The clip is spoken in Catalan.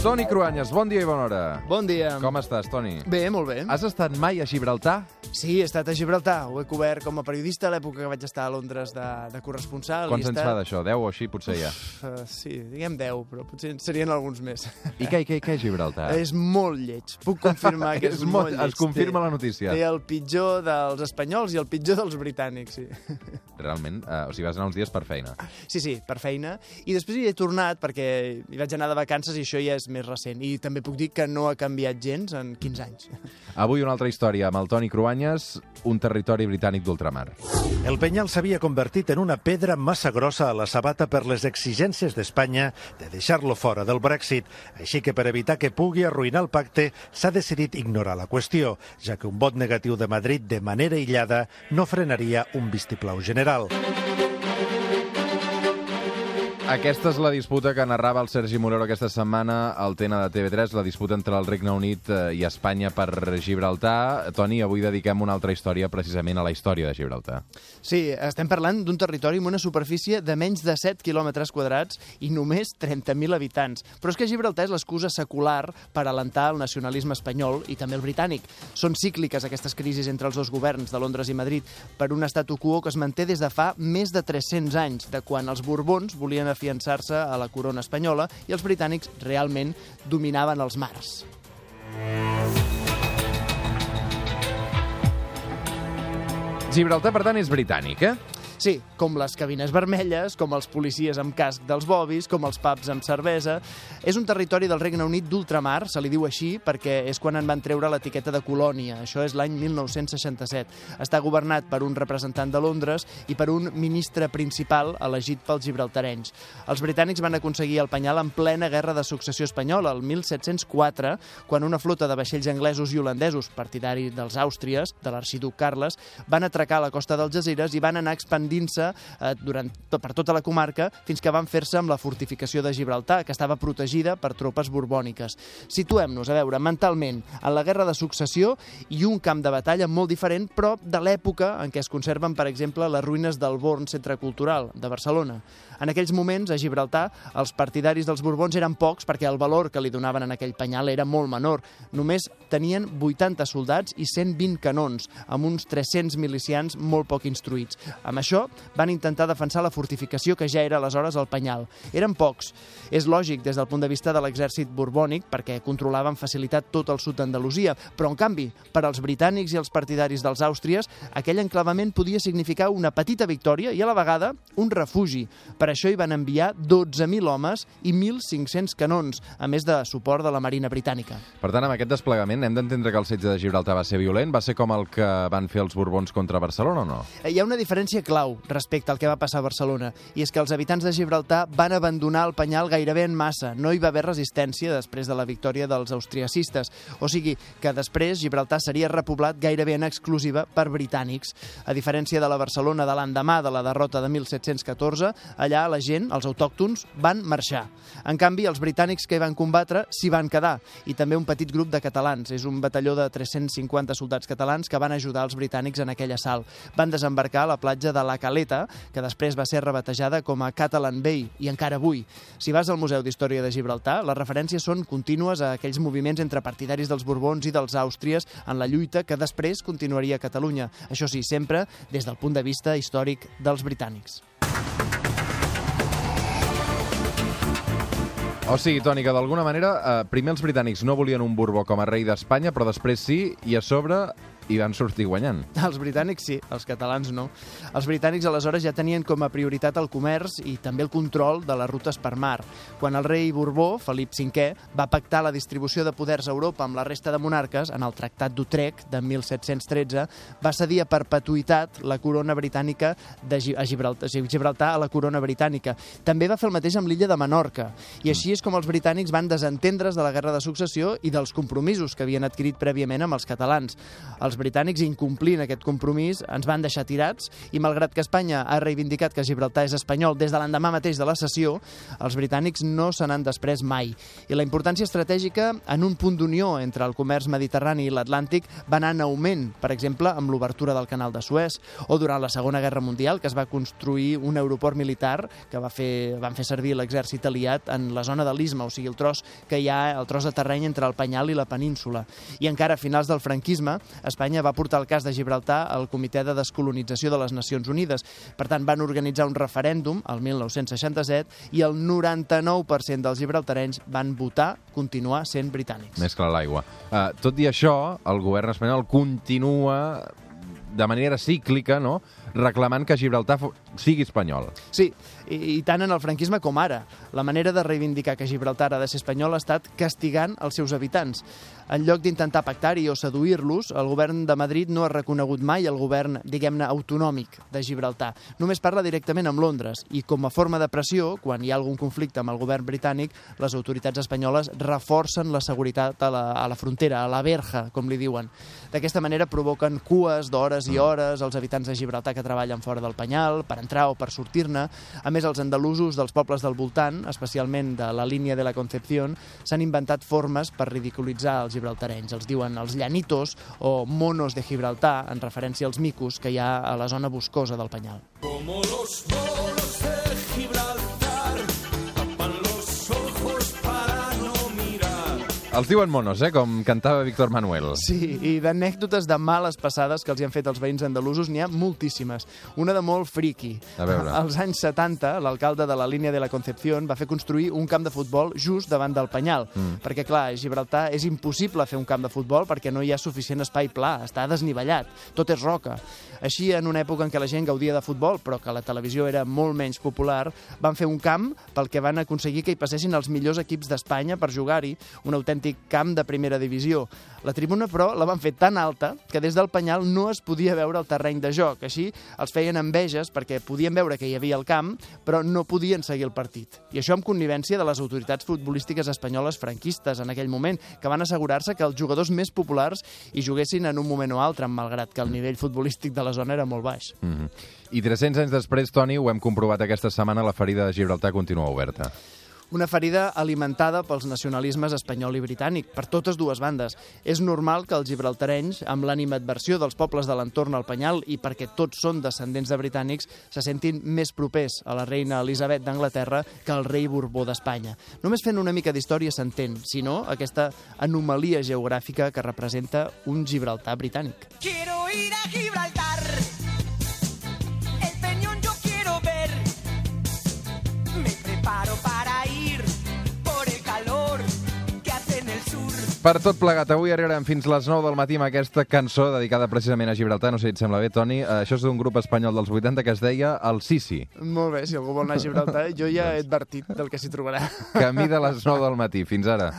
Toni Cruanyes, bon dia i bona hora. Bon dia. Com estàs, Toni? Bé, molt bé. Has estat mai a Gibraltar? Sí, he estat a Gibraltar. Ho he cobert com a periodista a l'època que vaig estar a Londres de, de corresponsal. Quants anys fa d'això? 10 o així, potser ja. Uh, sí, diguem 10, però potser serien alguns més. I què, què, què és Gibraltar? És molt lleig. Puc confirmar que és, És molt molt- lleig. es confirma Té- la notícia. Té el pitjor dels espanyols i el pitjor dels britànics, sí. Realment, eh, o sigui, vas anar uns dies per feina. Sí, sí, per feina. I després hi he tornat perquè hi vaig anar de vacances i això ja és més recent. I també puc dir que no ha canviat gens en 15 anys. Avui una altra història amb el Toni Cruanyes, un territori britànic d'ultramar. El penyal s'havia convertit en una pedra massa grossa a la sabata per les exigències d'Espanya de deixar-lo fora del Brexit. Així que per evitar que pugui arruïnar el pacte s'ha decidit ignorar la qüestió, ja que un vot negatiu de Madrid de manera aïllada no frenaria un vistiplau general. Aquesta és la disputa que narrava el Sergi Morero aquesta setmana al Tena de TV3, la disputa entre el Regne Unit eh, i Espanya per Gibraltar. Toni, avui dediquem una altra història precisament a la història de Gibraltar. Sí, estem parlant d'un territori amb una superfície de menys de 7 quilòmetres quadrats i només 30.000 habitants. Però és que Gibraltar és l'excusa secular per alentar el nacionalisme espanyol i també el britànic. Són cícliques aquestes crisis entre els dos governs de Londres i Madrid per un statu quo que es manté des de fa més de 300 anys, de quan els Borbons volien afiançar-se a la corona espanyola i els britànics realment dominaven els mars. Gibraltar, per tant, és britànic, eh? Sí, com les cabines vermelles, com els policies amb casc dels bobis, com els pubs amb cervesa. És un territori del Regne Unit d'ultramar, se li diu així perquè és quan en van treure l'etiqueta de colònia. Això és l'any 1967. Està governat per un representant de Londres i per un ministre principal elegit pels gibraltarenys. Els britànics van aconseguir el penyal en plena guerra de successió espanyola, el 1704, quan una flota de vaixells anglesos i holandesos, partidaris dels Àustries, de l'arxiduc Carles, van atracar a la costa dels Gesires i van anar expandint-se eh, durant, per tota la comarca fins que van fer-se amb la fortificació de Gibraltar, que estava protegida per tropes borbòniques. Situem-nos, a veure, mentalment, en la guerra de successió i un camp de batalla molt diferent, però de l'època en què es conserven, per exemple, les ruïnes del Born Centre Cultural de Barcelona. En aquells moments, a Gibraltar, els partidaris dels Borbons eren pocs perquè el valor que li donaven en aquell penyal era molt menor. Només tenien 80 soldats i 120 canons, amb uns 300 milicians molt poc instruïts. Amb això, van intentar defensar la fortificació que ja era aleshores el penyal. Eren pocs. És lògic des del punt de vista de l'exèrcit borbònic, perquè controlaven facilitat tot el sud d'Andalusia, però, en canvi, per als britànics i els partidaris dels Àustries, aquell enclavament podia significar una petita victòria i, a la vegada, un refugi. Per això hi van enviar 12.000 homes i 1.500 canons, a més de suport de la Marina Britànica. Per tant, amb aquest desplegament hem d'entendre que el setge de Gibraltar va ser violent? Va ser com el que van fer els Borbons contra Barcelona o no? Eh, Hi ha una diferència clau respecte al que va passar a Barcelona, i és que els habitants de Gibraltar van abandonar el penyal gairebé en massa. No hi va haver resistència després de la victòria dels austriacistes. O sigui, que després Gibraltar seria repoblat gairebé en exclusiva per britànics. A diferència de la Barcelona de l'endemà de la derrota de 1714, allà la gent, els autòctons, van marxar. En canvi, els britànics que hi van combatre s'hi van quedar, i també un petit grup de catalans. És un batalló de 350 soldats catalans que van ajudar els britànics en aquell assalt. Van desembarcar a la platja de la Caleta, que després va ser rebatejada com a Catalan Bay, i encara avui. Si vas al Museu d'Història de Gibraltar, les referències són contínues a aquells moviments entre partidaris dels Borbons i dels Àustries en la lluita que després continuaria a Catalunya. Això sí, sempre des del punt de vista històric dels britànics. O sigui, Toni, que d'alguna manera, eh, primer els britànics no volien un Borbó com a rei d'Espanya, però després sí, i a sobre hi van sortir guanyant. Els britànics sí, els catalans no. Els britànics aleshores ja tenien com a prioritat el comerç i també el control de les rutes per mar. Quan el rei Borbó, Felip V, va pactar la distribució de poders a Europa amb la resta de monarques, en el Tractat d'Utrecht de 1713, va cedir a perpetuïtat la corona britànica de Gi- a Gibraltar, Gibraltar a la corona britànica. També va fer el mateix amb l'illa de Menorca. I així és com els britànics van desentendre's de la guerra de successió i dels compromisos que havien adquirit prèviament amb els catalans. Els britànics, incomplint aquest compromís, ens van deixar tirats i malgrat que Espanya ha reivindicat que Gibraltar és espanyol des de l'endemà mateix de la sessió, els britànics no se n'han després mai. I la importància estratègica en un punt d'unió entre el comerç mediterrani i l'Atlàntic va anar en augment, per exemple, amb l'obertura del canal de Suez o durant la Segona Guerra Mundial, que es va construir un aeroport militar que va fer, van fer servir l'exèrcit aliat en la zona de l'Isma, o sigui, el tros que hi ha, el tros de terreny entre el Penyal i la península. I encara a finals del franquisme, Espanya va portar el cas de Gibraltar al Comitè de Descolonització de les Nacions Unides. Per tant, van organitzar un referèndum el 1967 i el 99% dels gibraltarenys van votar continuar sent britànics. Més clar l'aigua. Uh, tot i això, el govern espanyol continua de manera cíclica, no?, reclamant que Gibraltar sigui espanyol. Sí, i, i tant en el franquisme com ara. La manera de reivindicar que Gibraltar ha de ser espanyol ha estat castigant els seus habitants. En lloc d'intentar pactar-hi o seduir-los, el govern de Madrid no ha reconegut mai el govern, diguem-ne, autonòmic de Gibraltar. Només parla directament amb Londres i, com a forma de pressió, quan hi ha algun conflicte amb el govern britànic, les autoritats espanyoles reforcen la seguretat a la, a la frontera, a la verja, com li diuen. D'aquesta manera provoquen cues d'hores i hores als habitants de Gibraltar que treballen fora del penyal, per entrar o per sortir-ne. A més, els andalusos dels pobles del voltant, especialment de la línia de la Concepción, s'han inventat formes per ridiculitzar els gibraltarenys. Els diuen els llanitos o monos de Gibraltar, en referència als micos que hi ha a la zona boscosa del penyal. Como los monos Els diuen monos, eh? com cantava Víctor Manuel. Sí, i d'anècdotes de males passades que els hi han fet els veïns andalusos n'hi ha moltíssimes. Una de molt friki. A veure. Als anys 70, l'alcalde de la línia de la Concepción va fer construir un camp de futbol just davant del Penyal. Mm. Perquè, clar, a Gibraltar és impossible fer un camp de futbol perquè no hi ha suficient espai pla, està desnivellat, tot és roca. Així, en una època en què la gent gaudia de futbol, però que la televisió era molt menys popular, van fer un camp pel que van aconseguir que hi passessin els millors equips d'Espanya per jugar-hi, un autèntic camp de primera divisió. La tribuna, però, la van fer tan alta que des del penyal no es podia veure el terreny de joc. Així, els feien enveges perquè podien veure que hi havia el camp, però no podien seguir el partit. I això amb connivència de les autoritats futbolístiques espanyoles franquistes en aquell moment, que van assegurar-se que els jugadors més populars hi juguessin en un moment o altre, malgrat que el nivell futbolístic de la zona era molt baix. Mm -hmm. I 300 anys després, Toni, ho hem comprovat aquesta setmana, la ferida de Gibraltar continua oberta. Una ferida alimentada pels nacionalismes espanyol i britànic, per totes dues bandes. És normal que els gibraltarenys, amb l'animadversió dels pobles de l'entorn al Penyal i perquè tots són descendents de britànics, se sentin més propers a la reina Elisabet d'Anglaterra que al rei Borbó d'Espanya. Només fent una mica d'història s'entén, si no, aquesta anomalia geogràfica que representa un Gibraltar britànic. Quiero ir a Gibraltar Per tot plegat, avui arribarem fins les 9 del matí amb aquesta cançó dedicada precisament a Gibraltar. No sé si et sembla bé, Toni. Uh, això és d'un grup espanyol dels 80 que es deia El Sisi. Molt bé, si algú vol anar a Gibraltar, jo ja he advertit del que s'hi trobarà. Camí de les 9 del matí. Fins ara.